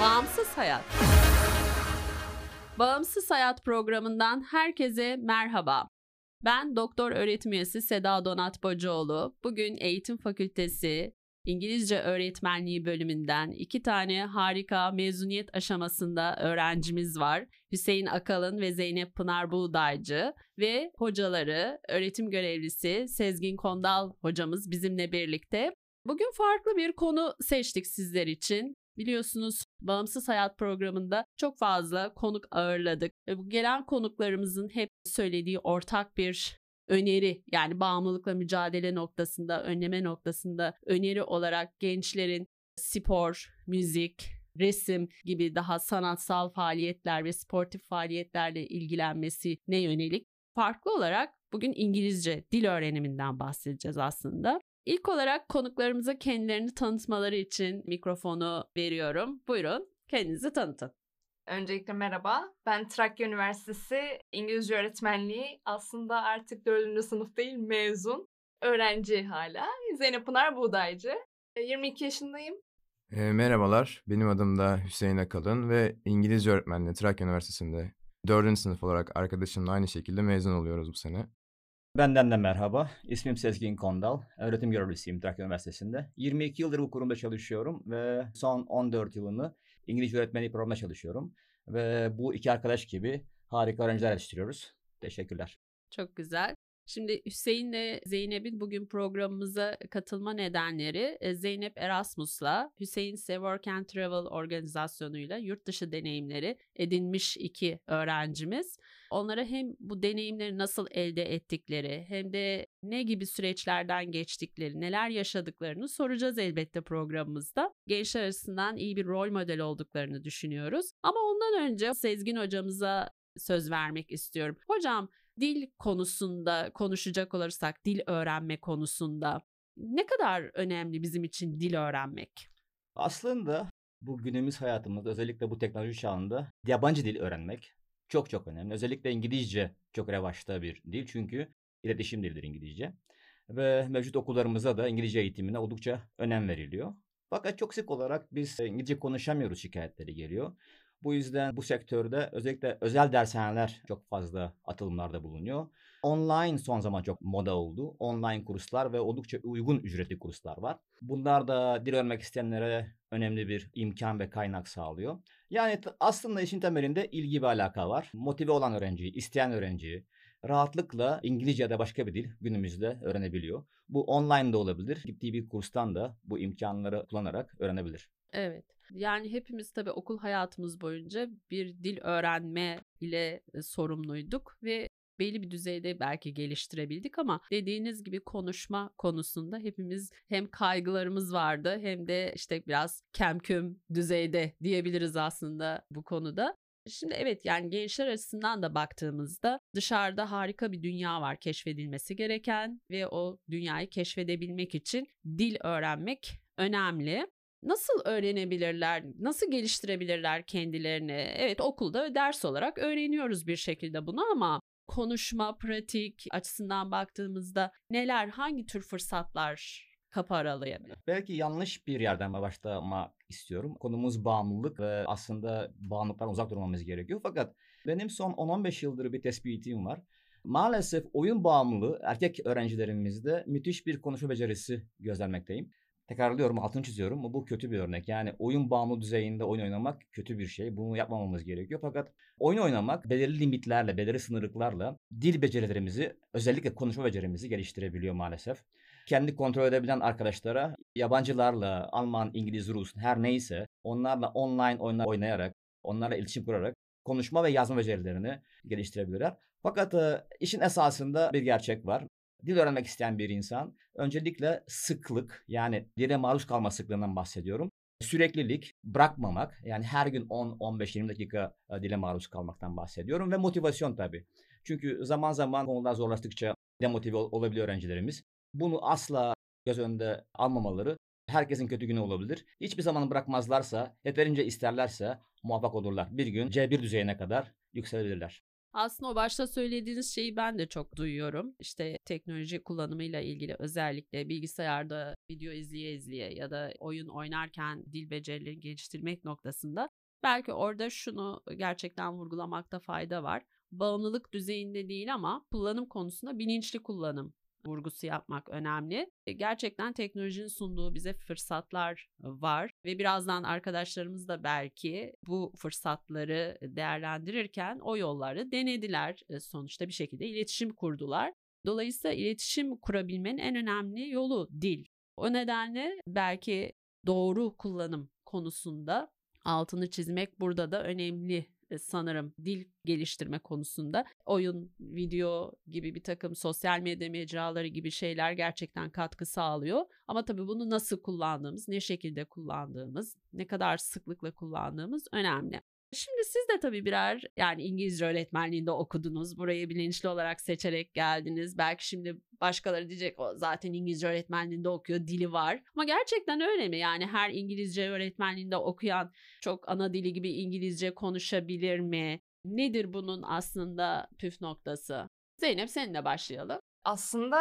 Bağımsız Hayat. Bağımsız Hayat programından herkese merhaba. Ben doktor öğretim üyesi Seda Donat Bacıoğlu. Bugün Eğitim Fakültesi İngilizce Öğretmenliği bölümünden iki tane harika mezuniyet aşamasında öğrencimiz var. Hüseyin Akalın ve Zeynep Pınar Buğdaycı ve hocaları öğretim görevlisi Sezgin Kondal hocamız bizimle birlikte. Bugün farklı bir konu seçtik sizler için. Biliyorsunuz Bağımsız Hayat programında çok fazla konuk ağırladık. Ve bu gelen konuklarımızın hep söylediği ortak bir öneri yani bağımlılıkla mücadele noktasında, önleme noktasında öneri olarak gençlerin spor, müzik, resim gibi daha sanatsal faaliyetler ve sportif faaliyetlerle ilgilenmesine yönelik farklı olarak bugün İngilizce dil öğreniminden bahsedeceğiz aslında. İlk olarak konuklarımıza kendilerini tanıtmaları için mikrofonu veriyorum. Buyurun kendinizi tanıtın. Öncelikle merhaba. Ben Trakya Üniversitesi İngilizce Öğretmenliği aslında artık 4. sınıf değil mezun. Öğrenci hala. Zeynep Pınar Buğdaycı. 22 yaşındayım. E, merhabalar, benim adım da Hüseyin Akalın ve İngilizce öğretmenliği Trakya Üniversitesi'nde 4. sınıf olarak arkadaşımla aynı şekilde mezun oluyoruz bu sene. Benden de merhaba. İsmim Sezgin Kondal. Öğretim görevlisiyim Trakya Üniversitesi'nde. 22 yıldır bu kurumda çalışıyorum ve son 14 yılını İngilizce öğretmenliği programında çalışıyorum. Ve bu iki arkadaş gibi harika öğrenciler yetiştiriyoruz. Teşekkürler. Çok güzel. Şimdi Hüseyin ile Zeynep'in bugün programımıza katılma nedenleri e, Zeynep Erasmus'la Hüseyin ise Work and Travel organizasyonuyla yurt dışı deneyimleri edinmiş iki öğrencimiz. Onlara hem bu deneyimleri nasıl elde ettikleri hem de ne gibi süreçlerden geçtikleri, neler yaşadıklarını soracağız elbette programımızda. Gençler arasından iyi bir rol model olduklarını düşünüyoruz. Ama ondan önce Sezgin hocamıza söz vermek istiyorum. Hocam dil konusunda konuşacak olursak dil öğrenme konusunda ne kadar önemli bizim için dil öğrenmek? Aslında bu günümüz hayatımızda özellikle bu teknoloji çağında yabancı dil öğrenmek çok çok önemli. Özellikle İngilizce çok revaçta bir dil çünkü iletişim dilidir İngilizce. Ve mevcut okullarımızda da İngilizce eğitimine oldukça önem veriliyor. Fakat çok sık olarak biz İngilizce konuşamıyoruz şikayetleri geliyor. Bu yüzden bu sektörde özellikle özel dershaneler çok fazla atılımlarda bulunuyor. Online son zaman çok moda oldu. Online kurslar ve oldukça uygun ücretli kurslar var. Bunlar da dil öğrenmek isteyenlere önemli bir imkan ve kaynak sağlıyor. Yani aslında işin temelinde ilgi ve alaka var. Motive olan öğrenci, isteyen öğrenci rahatlıkla İngilizce ya da başka bir dil günümüzde öğrenebiliyor. Bu online de olabilir. Gittiği bir kurstan da bu imkanları kullanarak öğrenebilir. Evet. Yani hepimiz tabii okul hayatımız boyunca bir dil öğrenme ile e, sorumluyduk ve belli bir düzeyde belki geliştirebildik ama dediğiniz gibi konuşma konusunda hepimiz hem kaygılarımız vardı hem de işte biraz kemküm düzeyde diyebiliriz aslında bu konuda. Şimdi evet yani gençler açısından da baktığımızda dışarıda harika bir dünya var keşfedilmesi gereken ve o dünyayı keşfedebilmek için dil öğrenmek önemli. Nasıl öğrenebilirler? Nasıl geliştirebilirler kendilerini? Evet okulda ders olarak öğreniyoruz bir şekilde bunu ama konuşma, pratik açısından baktığımızda neler, hangi tür fırsatlar kapı aralayabilir? Belki yanlış bir yerden başlamak istiyorum. Konumuz bağımlılık ve aslında bağımlılıktan uzak durmamız gerekiyor. Fakat benim son 10-15 yıldır bir tespitim var. Maalesef oyun bağımlılığı erkek öğrencilerimizde müthiş bir konuşma becerisi gözlemlekteyim. Tekrarlıyorum, altını çiziyorum. Bu kötü bir örnek. Yani oyun bağımlı düzeyinde oyun oynamak kötü bir şey. Bunu yapmamamız gerekiyor. Fakat oyun oynamak belirli limitlerle, belirli sınırlıklarla dil becerilerimizi, özellikle konuşma becerimizi geliştirebiliyor maalesef. Kendi kontrol edebilen arkadaşlara yabancılarla, Alman, İngiliz, Rus her neyse onlarla online oyunlar oynayarak, onlarla iletişim kurarak konuşma ve yazma becerilerini geliştirebilirler. Fakat işin esasında bir gerçek var. Dil öğrenmek isteyen bir insan öncelikle sıklık yani dile maruz kalma sıklığından bahsediyorum. Süreklilik, bırakmamak yani her gün 10, 15, 20 dakika e, dile maruz kalmaktan bahsediyorum ve motivasyon tabii. Çünkü zaman zaman konular zorlaştıkça demotive olabiliyor öğrencilerimiz. Bunu asla göz önünde almamaları herkesin kötü günü olabilir. Hiçbir zaman bırakmazlarsa, yeterince isterlerse muvaffak olurlar. Bir gün C1 düzeyine kadar yükselebilirler. Aslında o başta söylediğiniz şeyi ben de çok duyuyorum. İşte teknoloji kullanımıyla ilgili özellikle bilgisayarda video izleye izleye ya da oyun oynarken dil becerilerini geliştirmek noktasında belki orada şunu gerçekten vurgulamakta fayda var. Bağımlılık düzeyinde değil ama kullanım konusunda bilinçli kullanım vurgusu yapmak önemli. E, gerçekten teknolojinin sunduğu bize fırsatlar var ve birazdan arkadaşlarımız da belki bu fırsatları değerlendirirken o yolları denediler. E, sonuçta bir şekilde iletişim kurdular. Dolayısıyla iletişim kurabilmenin en önemli yolu dil. O nedenle belki doğru kullanım konusunda altını çizmek burada da önemli e, sanırım dil geliştirme konusunda oyun, video gibi bir takım sosyal medya mecraları gibi şeyler gerçekten katkı sağlıyor. Ama tabii bunu nasıl kullandığımız, ne şekilde kullandığımız, ne kadar sıklıkla kullandığımız önemli. Şimdi siz de tabii birer yani İngilizce öğretmenliğinde okudunuz. Burayı bilinçli olarak seçerek geldiniz. Belki şimdi başkaları diyecek o zaten İngilizce öğretmenliğinde okuyor, dili var. Ama gerçekten öyle mi? Yani her İngilizce öğretmenliğinde okuyan çok ana dili gibi İngilizce konuşabilir mi? Nedir bunun aslında püf noktası? Zeynep seninle başlayalım. Aslında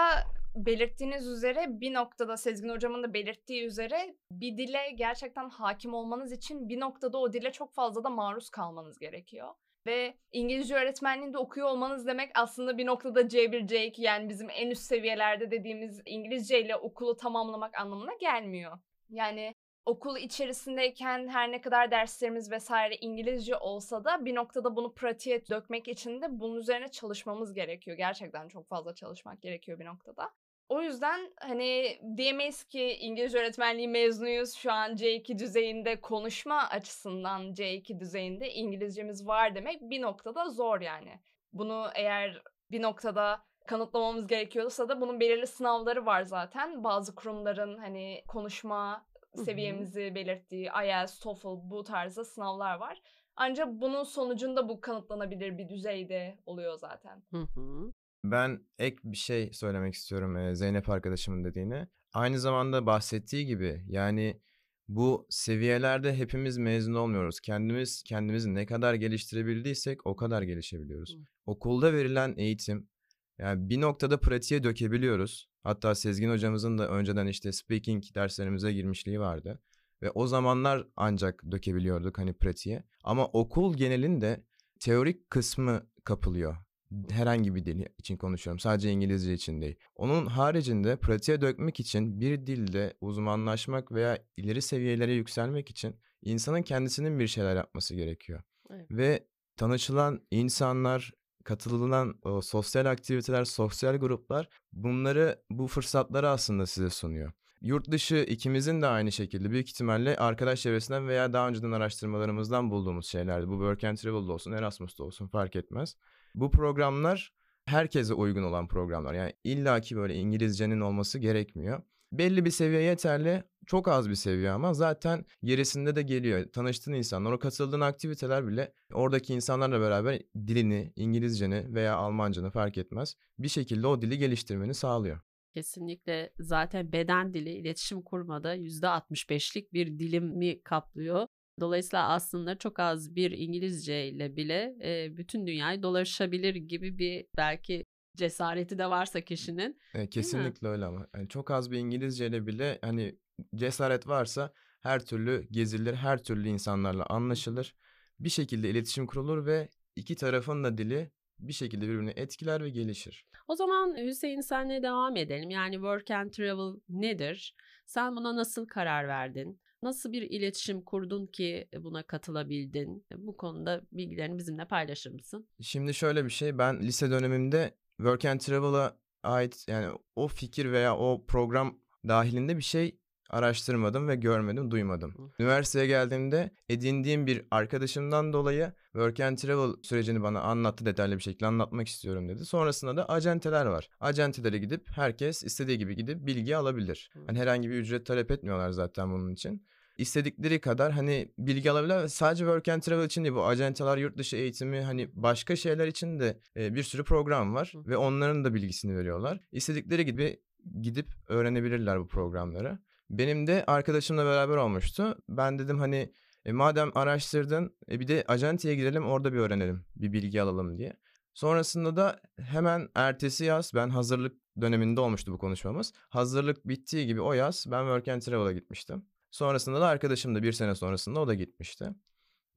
belirttiğiniz üzere bir noktada Sezgin hocamın da belirttiği üzere bir dile gerçekten hakim olmanız için bir noktada o dile çok fazla da maruz kalmanız gerekiyor. Ve İngilizce öğretmenliğinde okuyor olmanız demek aslında bir noktada C1, C2 yani bizim en üst seviyelerde dediğimiz İngilizce ile okulu tamamlamak anlamına gelmiyor. Yani okul içerisindeyken her ne kadar derslerimiz vesaire İngilizce olsa da bir noktada bunu pratiğe dökmek için de bunun üzerine çalışmamız gerekiyor. Gerçekten çok fazla çalışmak gerekiyor bir noktada. O yüzden hani diyemeyiz ki İngilizce öğretmenliği mezunuyuz. Şu an C2 düzeyinde konuşma açısından C2 düzeyinde İngilizcemiz var demek bir noktada zor yani. Bunu eğer bir noktada kanıtlamamız gerekiyorsa da bunun belirli sınavları var zaten. Bazı kurumların hani konuşma seviyemizi belirttiği IELTS, TOEFL bu tarzda sınavlar var. Ancak bunun sonucunda bu kanıtlanabilir bir düzeyde oluyor zaten. Hı hı. Ben ek bir şey söylemek istiyorum Zeynep arkadaşımın dediğine. Aynı zamanda bahsettiği gibi yani bu seviyelerde hepimiz mezun olmuyoruz. Kendimiz kendimizi ne kadar geliştirebildiysek o kadar gelişebiliyoruz. Hı. Okulda verilen eğitim yani bir noktada pratiğe dökebiliyoruz. Hatta Sezgin hocamızın da önceden işte speaking derslerimize girmişliği vardı. Ve o zamanlar ancak dökebiliyorduk hani pratiğe. Ama okul genelinde teorik kısmı kapılıyor herhangi bir dil için konuşuyorum. Sadece İngilizce için değil. Onun haricinde pratiğe dökmek için bir dilde uzmanlaşmak veya ileri seviyelere yükselmek için insanın kendisinin bir şeyler yapması gerekiyor. Evet. Ve tanışılan insanlar, katılılan o sosyal aktiviteler, sosyal gruplar bunları bu fırsatları aslında size sunuyor. Yurt dışı ikimizin de aynı şekilde büyük ihtimalle arkadaş çevresinden veya daha önceden araştırmalarımızdan bulduğumuz şeylerdi. Bu Work and Travel'da olsun, Erasmus'ta olsun fark etmez. Bu programlar herkese uygun olan programlar. Yani illaki böyle İngilizcenin olması gerekmiyor. Belli bir seviye yeterli. Çok az bir seviye ama zaten gerisinde de geliyor. Tanıştığın insanlar, o katıldığın aktiviteler bile oradaki insanlarla beraber dilini, İngilizceni veya Almancanı fark etmez. Bir şekilde o dili geliştirmeni sağlıyor. Kesinlikle zaten beden dili iletişim kurmada %65'lik bir dilimi kaplıyor. Dolayısıyla aslında çok az bir İngilizce ile bile e, bütün dünyayı dolaşabilir gibi bir belki cesareti de varsa kişinin. E, kesinlikle öyle ama yani çok az bir İngilizce ile bile hani cesaret varsa her türlü gezilir, her türlü insanlarla anlaşılır. Bir şekilde iletişim kurulur ve iki tarafın da dili bir şekilde birbirini etkiler ve gelişir. O zaman Hüseyin senle devam edelim. Yani work and travel nedir? Sen buna nasıl karar verdin? Nasıl bir iletişim kurdun ki buna katılabildin? Bu konuda bilgilerini bizimle paylaşır mısın? Şimdi şöyle bir şey. Ben lise dönemimde Work and Travel'a ait yani o fikir veya o program dahilinde bir şey araştırmadım ve görmedim, duymadım. Hı. Üniversiteye geldiğimde edindiğim bir arkadaşımdan dolayı Work and Travel sürecini bana anlattı detaylı bir şekilde anlatmak istiyorum dedi. Sonrasında da acenteler var. Acentelere gidip herkes istediği gibi gidip bilgi alabilir. Hani herhangi bir ücret talep etmiyorlar zaten bunun için istedikleri kadar hani bilgi alabilirler. Sadece work and travel için değil bu acenteler, yurt dışı eğitimi hani başka şeyler için de e, bir sürü program var Hı. ve onların da bilgisini veriyorlar. İstedikleri gibi gidip öğrenebilirler bu programları. Benim de arkadaşımla beraber olmuştu. Ben dedim hani e, madem araştırdın e, bir de acenteye gidelim orada bir öğrenelim. Bir bilgi alalım diye. Sonrasında da hemen ertesi yaz ben hazırlık döneminde olmuştu bu konuşmamız. Hazırlık bittiği gibi o yaz ben Work and Travel'a gitmiştim. Sonrasında da arkadaşım da bir sene sonrasında o da gitmişti.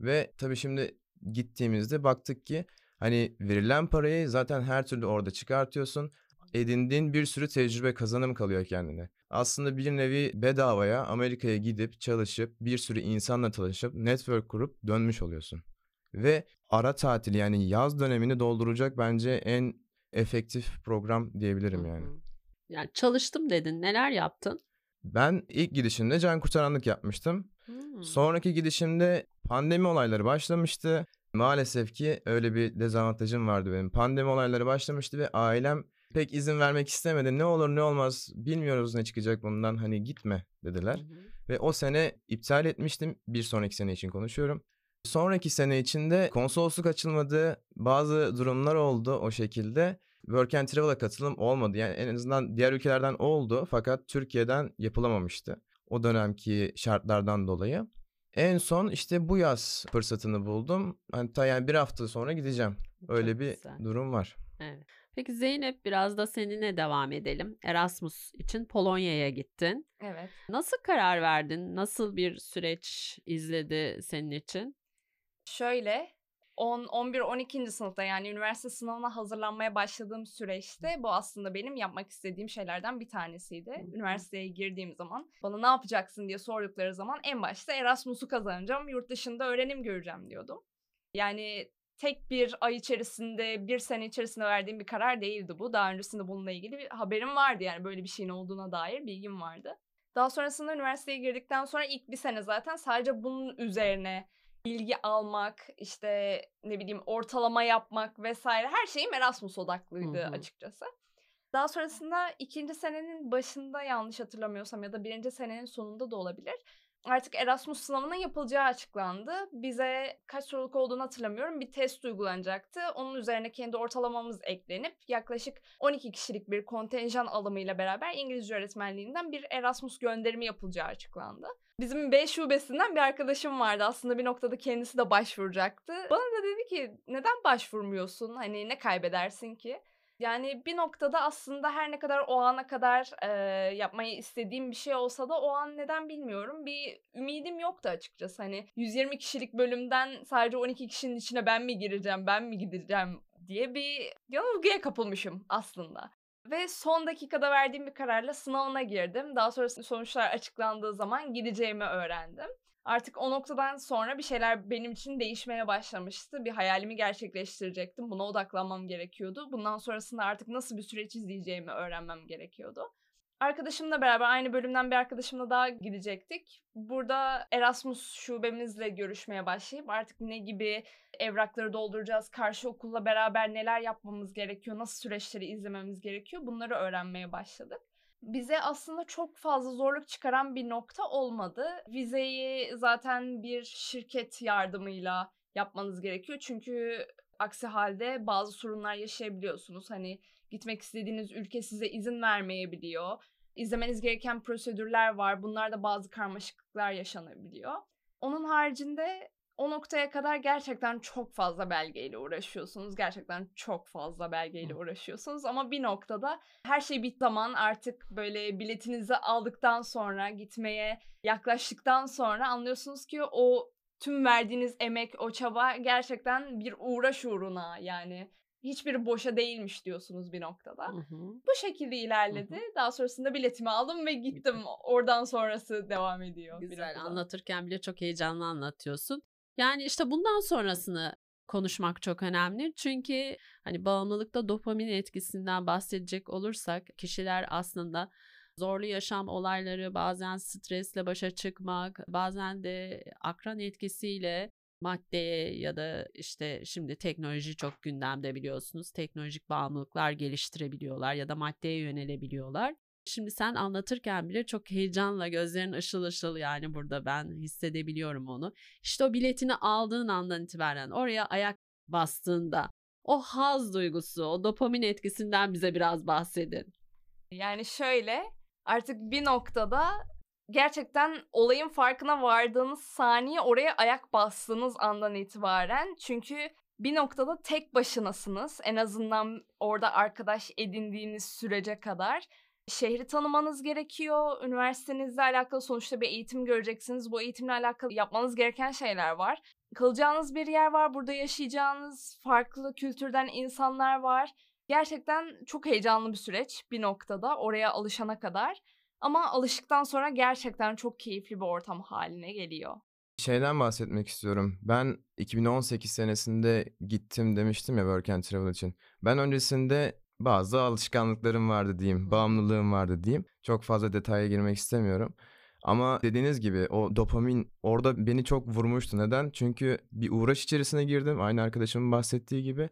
Ve tabii şimdi gittiğimizde baktık ki hani verilen parayı zaten her türlü orada çıkartıyorsun. Edindiğin bir sürü tecrübe kazanım kalıyor kendine. Aslında bir nevi bedavaya Amerika'ya gidip çalışıp bir sürü insanla tanışıp network kurup dönmüş oluyorsun. Ve ara tatil yani yaz dönemini dolduracak bence en efektif program diyebilirim yani. Yani çalıştım dedin. Neler yaptın? Ben ilk gidişimde can kurtaranlık yapmıştım. Hmm. Sonraki gidişimde pandemi olayları başlamıştı. Maalesef ki öyle bir dezavantajım vardı benim. Pandemi olayları başlamıştı ve ailem pek izin vermek istemedi. Ne olur ne olmaz bilmiyoruz ne çıkacak bundan hani gitme dediler. Hı hı. Ve o sene iptal etmiştim. Bir sonraki sene için konuşuyorum. Sonraki sene içinde konsolosluk açılmadı. Bazı durumlar oldu o şekilde. Work and Travel'a katılım olmadı. Yani en azından diğer ülkelerden oldu fakat Türkiye'den yapılamamıştı. O dönemki şartlardan dolayı. En son işte bu yaz fırsatını buldum. Hatta yani bir hafta sonra gideceğim. Öyle Çok bir güzel. durum var. Evet. Peki Zeynep biraz da seninle devam edelim. Erasmus için Polonya'ya gittin. Evet. Nasıl karar verdin? Nasıl bir süreç izledi senin için? Şöyle 10, 11, 12. sınıfta yani üniversite sınavına hazırlanmaya başladığım süreçte bu aslında benim yapmak istediğim şeylerden bir tanesiydi. Üniversiteye girdiğim zaman bana ne yapacaksın diye sordukları zaman en başta Erasmus'u kazanacağım, yurt dışında öğrenim göreceğim diyordum. Yani tek bir ay içerisinde, bir sene içerisinde verdiğim bir karar değildi bu. Daha öncesinde bununla ilgili bir haberim vardı yani böyle bir şeyin olduğuna dair bilgim vardı. Daha sonrasında üniversiteye girdikten sonra ilk bir sene zaten sadece bunun üzerine bilgi almak, işte ne bileyim ortalama yapmak vesaire her şeyim Erasmus odaklıydı Hı hı. açıkçası. Daha sonrasında ikinci senenin başında yanlış hatırlamıyorsam ya da birinci senenin sonunda da olabilir. Artık Erasmus sınavının yapılacağı açıklandı. Bize kaç soruluk olduğunu hatırlamıyorum. Bir test uygulanacaktı. Onun üzerine kendi ortalamamız eklenip yaklaşık 12 kişilik bir kontenjan alımıyla beraber İngilizce öğretmenliğinden bir Erasmus gönderimi yapılacağı açıklandı. Bizim B şubesinden bir arkadaşım vardı. Aslında bir noktada kendisi de başvuracaktı. Bana da dedi ki neden başvurmuyorsun? Hani ne kaybedersin ki? Yani bir noktada aslında her ne kadar o ana kadar e, yapmayı istediğim bir şey olsa da o an neden bilmiyorum. Bir ümidim yoktu açıkçası. Hani 120 kişilik bölümden sadece 12 kişinin içine ben mi gireceğim, ben mi gideceğim diye bir yanılgıya kapılmışım aslında. Ve son dakikada verdiğim bir kararla sınavına girdim. Daha sonra sonuçlar açıklandığı zaman gideceğimi öğrendim. Artık o noktadan sonra bir şeyler benim için değişmeye başlamıştı. Bir hayalimi gerçekleştirecektim. Buna odaklanmam gerekiyordu. Bundan sonrasında artık nasıl bir süreç izleyeceğimi öğrenmem gerekiyordu. Arkadaşımla beraber aynı bölümden bir arkadaşımla daha gidecektik. Burada Erasmus şubemizle görüşmeye başlayıp artık ne gibi evrakları dolduracağız, karşı okulla beraber neler yapmamız gerekiyor, nasıl süreçleri izlememiz gerekiyor bunları öğrenmeye başladık. Bize aslında çok fazla zorluk çıkaran bir nokta olmadı. Vizeyi zaten bir şirket yardımıyla yapmanız gerekiyor. Çünkü aksi halde bazı sorunlar yaşayabiliyorsunuz. Hani gitmek istediğiniz ülke size izin vermeyebiliyor. İzlemeniz gereken prosedürler var. Bunlarda bazı karmaşıklıklar yaşanabiliyor. Onun haricinde o noktaya kadar gerçekten çok fazla belgeyle uğraşıyorsunuz. Gerçekten çok fazla belgeyle uğraşıyorsunuz. Ama bir noktada her şey bit zaman artık böyle biletinizi aldıktan sonra gitmeye yaklaştıktan sonra anlıyorsunuz ki o tüm verdiğiniz emek, o çaba gerçekten bir uğraş uğruna yani hiçbiri boşa değilmiş diyorsunuz bir noktada. Hı hı. Bu şekilde ilerledi. Daha sonrasında biletimi aldım ve gittim. Oradan sonrası devam ediyor. Güzel anlatırken bile çok heyecanlı anlatıyorsun. Yani işte bundan sonrasını konuşmak çok önemli. Çünkü hani bağımlılıkta dopamin etkisinden bahsedecek olursak kişiler aslında zorlu yaşam olayları, bazen stresle başa çıkmak, bazen de akran etkisiyle maddeye ya da işte şimdi teknoloji çok gündemde biliyorsunuz. Teknolojik bağımlılıklar geliştirebiliyorlar ya da maddeye yönelebiliyorlar. Şimdi sen anlatırken bile çok heyecanla gözlerin ışıl ışıl yani burada ben hissedebiliyorum onu. İşte o biletini aldığın andan itibaren oraya ayak bastığında o haz duygusu, o dopamin etkisinden bize biraz bahsedin. Yani şöyle artık bir noktada gerçekten olayın farkına vardığınız saniye oraya ayak bastığınız andan itibaren çünkü bir noktada tek başınasınız. En azından orada arkadaş edindiğiniz sürece kadar. Şehri tanımanız gerekiyor. Üniversitenizle alakalı sonuçta bir eğitim göreceksiniz. Bu eğitimle alakalı yapmanız gereken şeyler var. Kalacağınız bir yer var. Burada yaşayacağınız farklı kültürden insanlar var. Gerçekten çok heyecanlı bir süreç bir noktada oraya alışana kadar. Ama alıştıktan sonra gerçekten çok keyifli bir ortam haline geliyor. Şeyden bahsetmek istiyorum. Ben 2018 senesinde gittim demiştim ya Work and Travel için. Ben öncesinde bazı alışkanlıklarım vardı diyeyim, bağımlılığım vardı diyeyim. Çok fazla detaya girmek istemiyorum. Ama dediğiniz gibi o dopamin orada beni çok vurmuştu. Neden? Çünkü bir uğraş içerisine girdim. Aynı arkadaşımın bahsettiği gibi.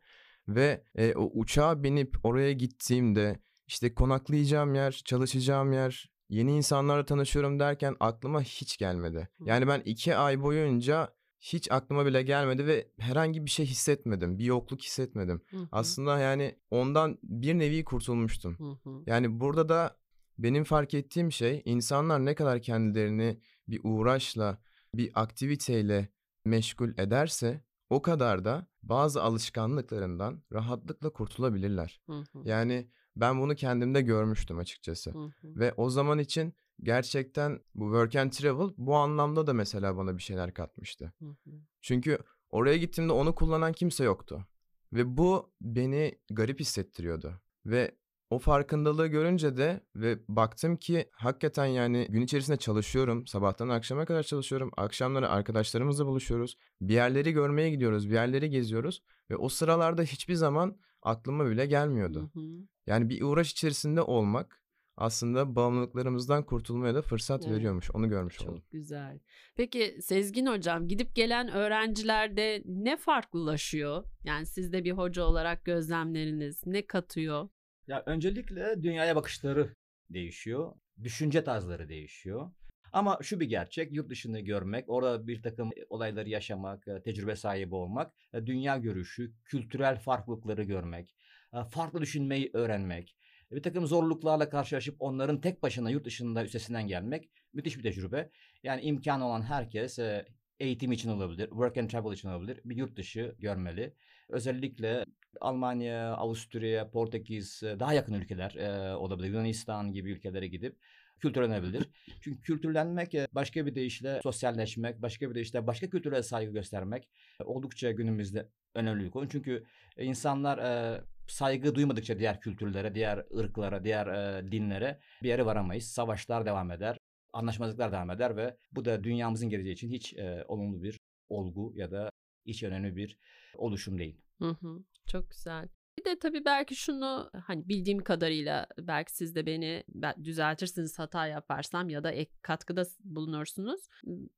Ve e, o uçağa binip oraya gittiğimde işte konaklayacağım yer, çalışacağım yer, yeni insanlarla tanışıyorum derken aklıma hiç gelmedi. Yani ben iki ay boyunca hiç aklıma bile gelmedi ve herhangi bir şey hissetmedim. Bir yokluk hissetmedim. Aslında yani ondan bir nevi kurtulmuştum. Yani burada da benim fark ettiğim şey insanlar ne kadar kendilerini bir uğraşla, bir aktiviteyle meşgul ederse o kadar da bazı alışkanlıklarından rahatlıkla kurtulabilirler. Yani ben bunu kendimde görmüştüm açıkçası. Ve o zaman için gerçekten bu work and travel bu anlamda da mesela bana bir şeyler katmıştı. Çünkü oraya gittiğimde onu kullanan kimse yoktu. Ve bu beni garip hissettiriyordu. Ve o farkındalığı görünce de ve baktım ki hakikaten yani gün içerisinde çalışıyorum. Sabahtan akşama kadar çalışıyorum. Akşamları arkadaşlarımızla buluşuyoruz. Bir yerleri görmeye gidiyoruz, bir yerleri geziyoruz. Ve o sıralarda hiçbir zaman aklıma bile gelmiyordu. Yani bir uğraş içerisinde olmak aslında bağımlılıklarımızdan kurtulmaya da fırsat Evet. veriyormuş. Onu görmüş Çok oldum. güzel. Peki Sezgin hocam gidip gelen öğrencilerde ne farklılaşıyor? Yani siz de bir hoca olarak gözlemleriniz ne katıyor? Ya öncelikle dünyaya bakışları değişiyor. Düşünce tarzları değişiyor. Ama şu bir gerçek, yurt dışını görmek, orada bir takım olayları yaşamak, tecrübe sahibi olmak, dünya görüşü, kültürel farklılıkları görmek, farklı düşünmeyi öğrenmek, bir takım zorluklarla karşılaşıp onların tek başına yurt dışında üstesinden gelmek müthiş bir tecrübe. Yani imkanı olan herkes eğitim için olabilir, work and travel için olabilir, bir yurt dışı görmeli. Özellikle Almanya, Avusturya, Portekiz, daha yakın ülkeler olabilir. Yunanistan gibi ülkelere gidip kültürlenebilir. Çünkü kültürlenmek e, başka bir deyişle sosyalleşmek, başka bir deyişle başka kültürlere saygı göstermek e, oldukça günümüzde önemli bir konu. Çünkü insanlar e, saygı duymadıkça diğer kültürlere, diğer ırklara, diğer dinlere bir yere varamayız. Savaşlar devam eder, anlaşmazlıklar devam eder ve bu da dünyamızın geleceği için hiç olumlu bir olgu ya da hiç önemli bir oluşum değil. Hı hı, çok güzel. Bir de tabii belki şunu hani bildiğim kadarıyla belki siz de beni ben- düzeltirsiniz hata yaparsam ya da ek katkıda bulunursunuz.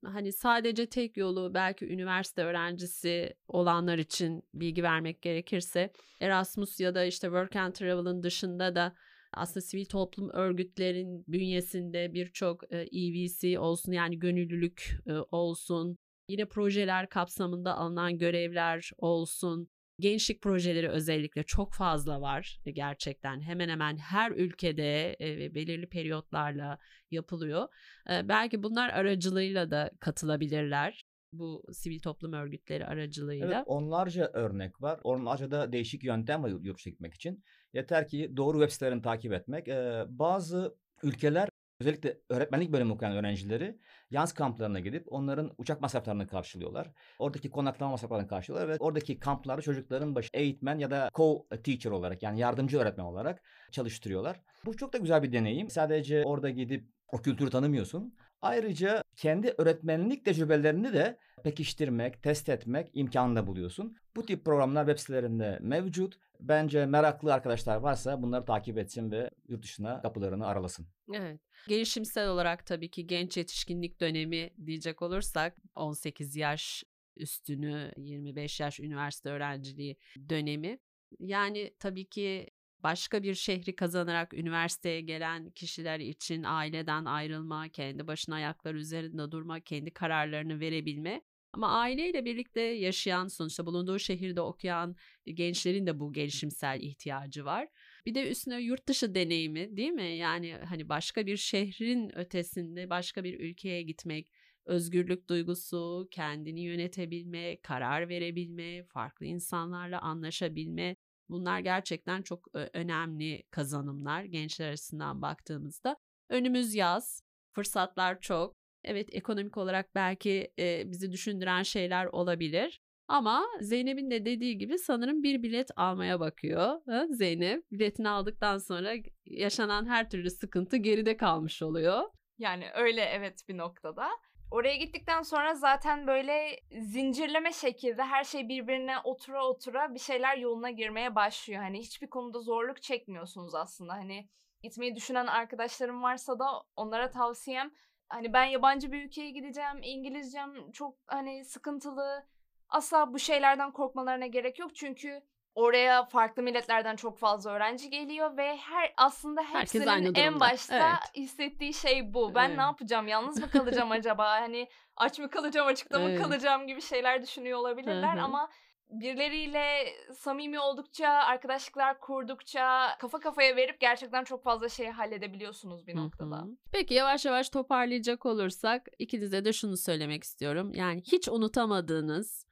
Hani sadece tek yolu belki üniversite öğrencisi olanlar için bilgi vermek gerekirse Erasmus ya da işte Work and Travel'ın dışında da aslında sivil toplum örgütlerin bünyesinde birçok e, EVC olsun yani gönüllülük e, olsun yine projeler kapsamında alınan görevler olsun gençlik projeleri özellikle çok fazla var e, gerçekten. Hemen hemen her ülkede e, belirli periyotlarla yapılıyor. E, belki bunlar aracılığıyla da katılabilirler. Bu sivil toplum örgütleri aracılığıyla. Evet, onlarca örnek var. Onlarca da değişik yöntem var dışına gitmek için. Yeter ki doğru web sitelerini takip etmek. Ee, bazı ülkeler özellikle öğretmenlik bölümü okuyan öğrencileri yaz kamplarına gidip onların uçak masraflarını karşılıyorlar. Oradaki konaklama masraflarını karşılıyorlar ve oradaki kamplarda çocukların başı eğitmen ya da co-teacher olarak yani yardımcı öğretmen olarak çalıştırıyorlar. Bu çok da güzel bir deneyim. Sadece orada gidip o kültürü tanımıyorsun. Ayrıca kendi öğretmenlik tecrübelerini de pekiştirmek, test etmek imkanında buluyorsun. Bu tip programlar web sitelerinde mevcut. Bence meraklı arkadaşlar varsa bunları takip etsin ve yurt dışına kapılarını aralasın. Evet. Gelişimsel olarak tabii ki genç yetişkinlik dönemi diyecek olursak 18 yaş üstünü 25 yaş üniversite öğrenciliği dönemi. Yani tabii ki başka bir şehri kazanarak üniversiteye gelen kişiler için aileden ayrılma, kendi başına ayaklar üzerinde durma, kendi kararlarını verebilme. Ama aileyle birlikte yaşayan, sonuçta bulunduğu şehirde okuyan gençlerin de bu gelişimsel ihtiyacı var. Bir de üstüne yurt dışı deneyimi değil mi? Yani hani başka bir şehrin ötesinde başka bir ülkeye gitmek, özgürlük duygusu, kendini yönetebilme, karar verebilme, farklı insanlarla anlaşabilme bunlar gerçekten çok önemli kazanımlar gençler açısından baktığımızda. Önümüz yaz, fırsatlar çok. Evet ekonomik olarak belki e, bizi düşündüren şeyler olabilir. Ama Zeynep'in de dediği gibi sanırım bir bilet almaya bakıyor. Ha, Zeynep biletini aldıktan sonra yaşanan her türlü sıkıntı geride kalmış oluyor. Yani öyle evet bir noktada. Oraya gittikten sonra zaten böyle zincirleme şekilde her şey birbirine otura otura bir şeyler yoluna girmeye başlıyor. Hani hiçbir konuda zorluk çekmiyorsunuz aslında. Hani gitmeyi düşünen arkadaşlarım varsa da onlara tavsiyem hani ben yabancı bir ülkeye gideceğim, İngilizcem çok hani sıkıntılı. Asla bu şeylerden korkmalarına gerek yok çünkü oraya farklı milletlerden çok fazla öğrenci geliyor ve her aslında hepsinin en başta evet. hissettiği şey bu. Ben evet. ne yapacağım? Yalnız mı kalacağım acaba? Hani aç mı kalacağım, açıkta mı evet. kalacağım gibi şeyler düşünüyor olabilirler ama birileriyle samimi oldukça, arkadaşlıklar kurdukça, kafa kafaya verip gerçekten çok fazla şeyi halledebiliyorsunuz bir noktada. Hı hı. Peki yavaş yavaş toparlayacak olursak ikinize de şunu söylemek istiyorum. Yani hiç unutamadığınız,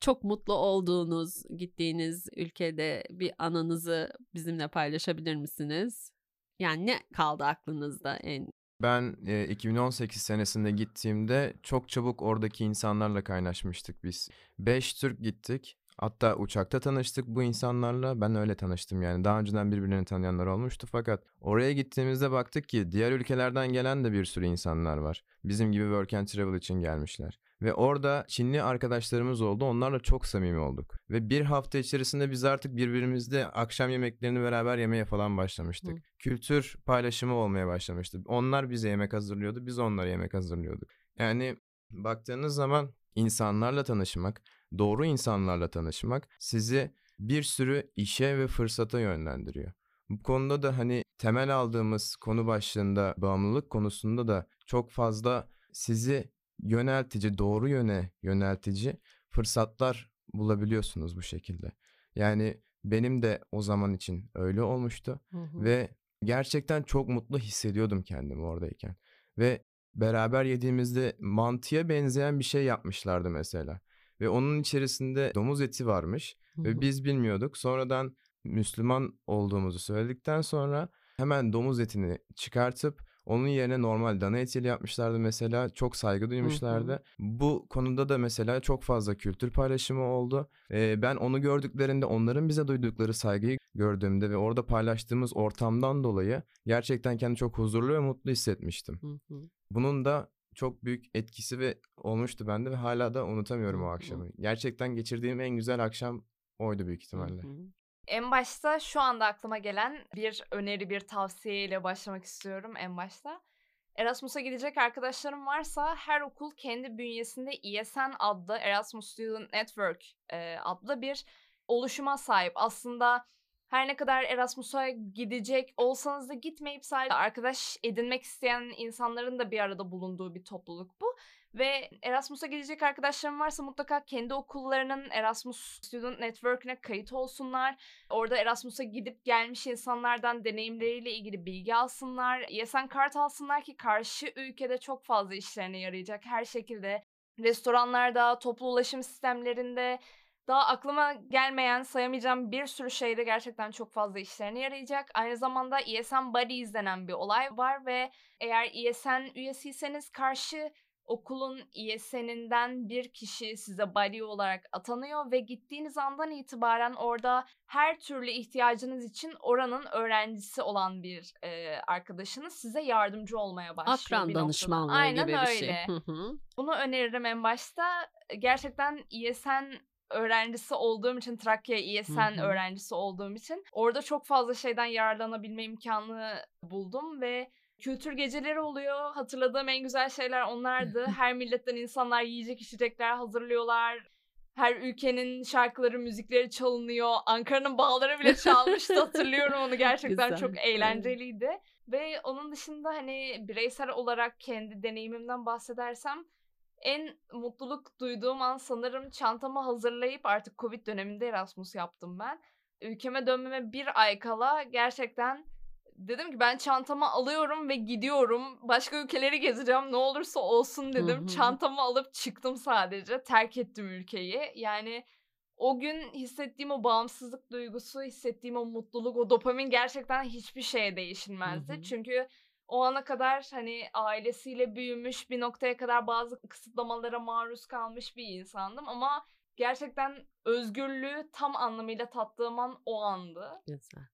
çok mutlu olduğunuz, gittiğiniz ülkede bir anınızı bizimle paylaşabilir misiniz? Yani ne kaldı aklınızda en ben e, 2018 senesinde gittiğimde çok çabuk oradaki insanlarla kaynaşmıştık biz. Beş Türk gittik. Hatta uçakta tanıştık bu insanlarla. Ben öyle tanıştım yani. Daha önceden birbirlerini tanıyanlar olmuştu fakat oraya gittiğimizde baktık ki diğer ülkelerden gelen de bir sürü insanlar var. Bizim gibi work and travel için gelmişler. Ve orada Çinli arkadaşlarımız oldu. Onlarla çok samimi olduk. Ve bir hafta içerisinde biz artık birbirimizle akşam yemeklerini beraber yemeye falan başlamıştık. Hı. Kültür paylaşımı olmaya başlamıştı. Onlar bize yemek hazırlıyordu. Biz onlara yemek hazırlıyorduk. Yani baktığınız zaman insanlarla tanışmak, doğru insanlarla tanışmak sizi bir sürü işe ve fırsata yönlendiriyor. Bu konuda da hani temel aldığımız konu başlığında bağımlılık konusunda da çok fazla sizi yöneltici, doğru yöne yöneltici fırsatlar bulabiliyorsunuz bu şekilde. Yani benim de o zaman için öyle olmuştu hı hı. ve gerçekten çok mutlu hissediyordum kendimi oradayken. Ve beraber yediğimizde mantıya benzeyen bir şey yapmışlardı mesela. Ve onun içerisinde domuz eti varmış ve biz bilmiyorduk. Sonradan Müslüman olduğumuzu söyledikten sonra hemen domuz etini çıkartıp onun yerine normal dana etiyle yapmışlardı mesela. Çok saygı duymuşlardı. Hı hı. Bu konuda da mesela çok fazla kültür paylaşımı oldu. Ee, ben onu gördüklerinde onların bize duydukları saygıyı gördüğümde ve orada paylaştığımız ortamdan dolayı gerçekten kendimi çok huzurlu ve mutlu hissetmiştim. Hı hı. Bunun da çok büyük etkisi ve olmuştu bende ve hala da unutamıyorum o akşamı. Gerçekten geçirdiğim en güzel akşam oydu büyük ihtimalle. En başta şu anda aklıma gelen bir öneri, bir tavsiye ile başlamak istiyorum en başta. Erasmus'a gidecek arkadaşlarım varsa her okul kendi bünyesinde ESN adlı Erasmus Student Network e, adlı bir oluşuma sahip. Aslında her ne kadar Erasmus'a gidecek olsanız da gitmeyip sadece arkadaş edinmek isteyen insanların da bir arada bulunduğu bir topluluk bu. Ve Erasmus'a gidecek arkadaşlarım varsa mutlaka kendi okullarının Erasmus Student Network'ine kayıt olsunlar. Orada Erasmus'a gidip gelmiş insanlardan deneyimleriyle ilgili bilgi alsınlar. ESN kart alsınlar ki karşı ülkede çok fazla işlerine yarayacak her şekilde. Restoranlarda, toplu ulaşım sistemlerinde, daha aklıma gelmeyen sayamayacağım bir sürü şeyde gerçekten çok fazla işlerine yarayacak. Aynı zamanda ESN Buddies denen bir olay var ve eğer ESN üyesiyseniz karşı okulun ESN'inden bir kişi size buddy olarak atanıyor ve gittiğiniz andan itibaren orada her türlü ihtiyacınız için oranın öğrencisi olan bir e, arkadaşınız size yardımcı olmaya başlıyor. Akran danışmanlığı Aynen gibi öyle. bir şey. Bunu öneririm en başta. Gerçekten ESN öğrencisi olduğum için Trakya ESN öğrencisi olduğum için orada çok fazla şeyden yararlanabilme imkanı buldum ve kültür geceleri oluyor. Hatırladığım en güzel şeyler onlardı. Her milletten insanlar yiyecek içecekler hazırlıyorlar. Her ülkenin şarkıları, müzikleri çalınıyor. Ankara'nın bağları bile çalmıştı hatırlıyorum onu. Gerçekten güzel. çok eğlenceliydi. Ve onun dışında hani bireysel olarak kendi deneyimimden bahsedersem en mutluluk duyduğum an sanırım çantamı hazırlayıp artık Covid döneminde Erasmus yaptım ben. Ülkeme dönmeme bir ay kala gerçekten dedim ki ben çantamı alıyorum ve gidiyorum. Başka ülkeleri gezeceğim ne olursa olsun dedim. Hı hı. Çantamı alıp çıktım sadece. Terk ettim ülkeyi. Yani o gün hissettiğim o bağımsızlık duygusu, hissettiğim o mutluluk, o dopamin gerçekten hiçbir şeye değişilmezdi. Hı hı. Çünkü o ana kadar hani ailesiyle büyümüş bir noktaya kadar bazı kısıtlamalara maruz kalmış bir insandım ama gerçekten özgürlüğü tam anlamıyla tattığım an o andı. Güzel.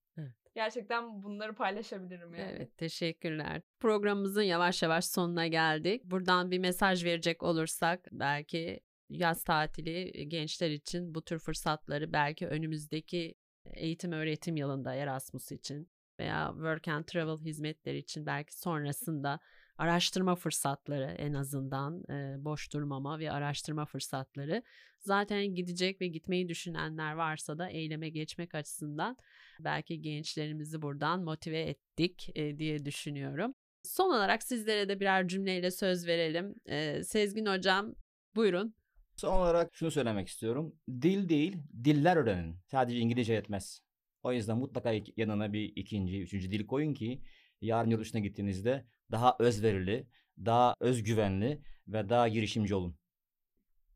Gerçekten bunları paylaşabilirim yani. Evet, teşekkürler. Programımızın yavaş yavaş sonuna geldik. Buradan bir mesaj verecek olursak belki yaz tatili gençler için bu tür fırsatları belki önümüzdeki eğitim öğretim yılında Erasmus için veya work and travel hizmetleri için belki sonrasında araştırma fırsatları en azından e, boş durmama ve araştırma fırsatları. Zaten gidecek ve gitmeyi düşünenler varsa da eyleme geçmek açısından belki gençlerimizi buradan motive ettik e, diye düşünüyorum. Son olarak sizlere de birer cümleyle söz verelim. E, Sezgin Hocam buyurun. Son olarak şunu söylemek istiyorum. Dil değil, diller öğrenin. Sadece İngilizce yetmez. O yüzden mutlaka yanına bir ikinci, üçüncü dil koyun ki yarın yurt dışına gittiğinizde daha özverili, daha özgüvenli ve daha girişimci olun.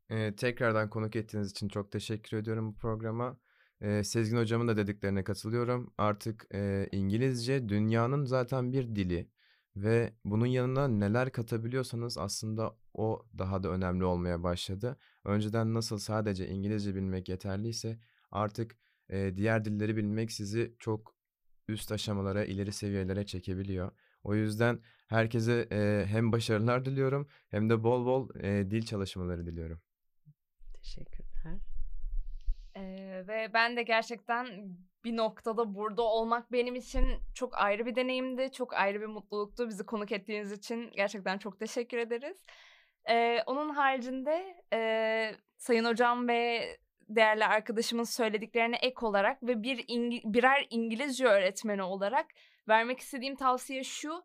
Ee, tekrardan konuk ettiğiniz için çok teşekkür ediyorum bu programa. Ee, Sezgin hocamın da dediklerine katılıyorum. Artık e, İngilizce dünyanın zaten bir dili ve bunun yanına neler katabiliyorsanız aslında o daha da önemli olmaya başladı. Önceden nasıl sadece İngilizce bilmek yeterliyse artık e, diğer dilleri bilmek sizi çok üst aşamalara, ileri seviyelere çekebiliyor. O yüzden herkese e, hem başarılar diliyorum hem de bol bol e, dil çalışmaları diliyorum. Teşekkürler. Ee, ve ben de gerçekten bir noktada burada olmak benim için çok ayrı bir deneyimdi. Çok ayrı bir mutluluktu. Bizi konuk ettiğiniz için gerçekten çok teşekkür ederiz. Ee, onun haricinde e, Sayın Hocam ve değerli arkadaşımın söylediklerine ek olarak ve bir İngi- birer İngilizce öğretmeni olarak vermek istediğim tavsiye şu.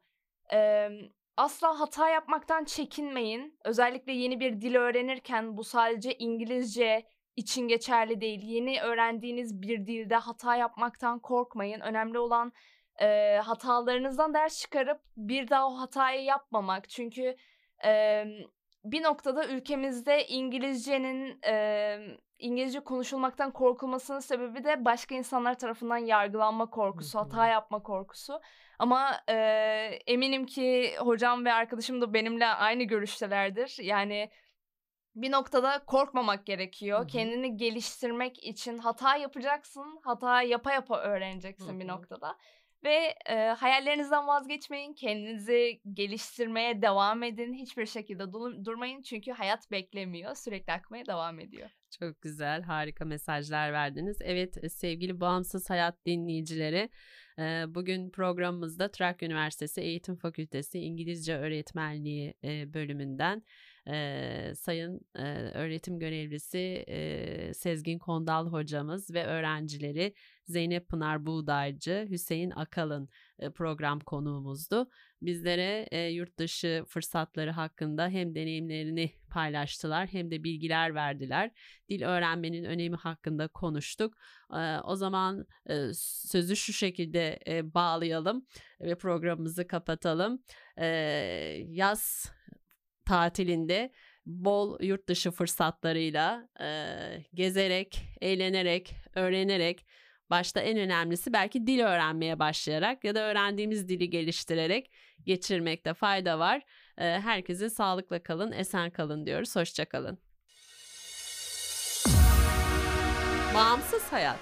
e, asla hata yapmaktan çekinmeyin. Özellikle yeni bir dil öğrenirken bu sadece İngilizce için geçerli değil. Yeni öğrendiğiniz bir dilde hata yapmaktan korkmayın. Önemli olan e, hatalarınızdan ders çıkarıp bir daha o hatayı yapmamak. Çünkü e, bir noktada ülkemizde İngilizcenin e, İngilizce konuşulmaktan korkulmasının sebebi de başka insanlar tarafından yargılanma korkusu, hata yapma korkusu. Ama e, eminim ki hocam ve arkadaşım da benimle aynı görüştelerdir. Yani bir noktada korkmamak gerekiyor. Hı hı. Kendini geliştirmek için hata yapacaksın. Hata yapa yapa öğreneceksin Hı bir noktada. Ve e, hayallerinizden vazgeçmeyin. Kendinizi geliştirmeye devam edin. Hiçbir şekilde dur- durmayın. Çünkü hayat beklemiyor. Sürekli akmaya devam ediyor. Çok güzel, harika mesajlar verdiniz. Evet e, sevgili Bağımsız Hayat dinleyicileri, bugün programımızda Trakya Üniversitesi Eğitim Fakültesi İngilizce Öğretmenliği bölümünden e, Sayın e, öğretim görevlisi e, Sezgin Kondal hocamız ve öğrencileri Zeynep Pınar Buğdaycı, Hüseyin Akalın e, program konuğumuzdu. Bizlere e, yurt dışı fırsatları hakkında hem deneyimlerini paylaştılar hem de bilgiler verdiler. Dil öğrenmenin önemi hakkında konuştuk. E, o zaman e, sözü şu şekilde e, bağlayalım ve programımızı kapatalım. E, yaz tatilinde bol yurt dışı fırsatlarıyla e, gezerek, eğlenerek, öğrenerek başta en önemlisi belki dil öğrenmeye başlayarak ya da öğrendiğimiz dili geliştirerek geçirmekte fayda var. E, herkese sağlıkla kalın, esen kalın diyoruz. Hoşça kalın. Bağımsız hayat.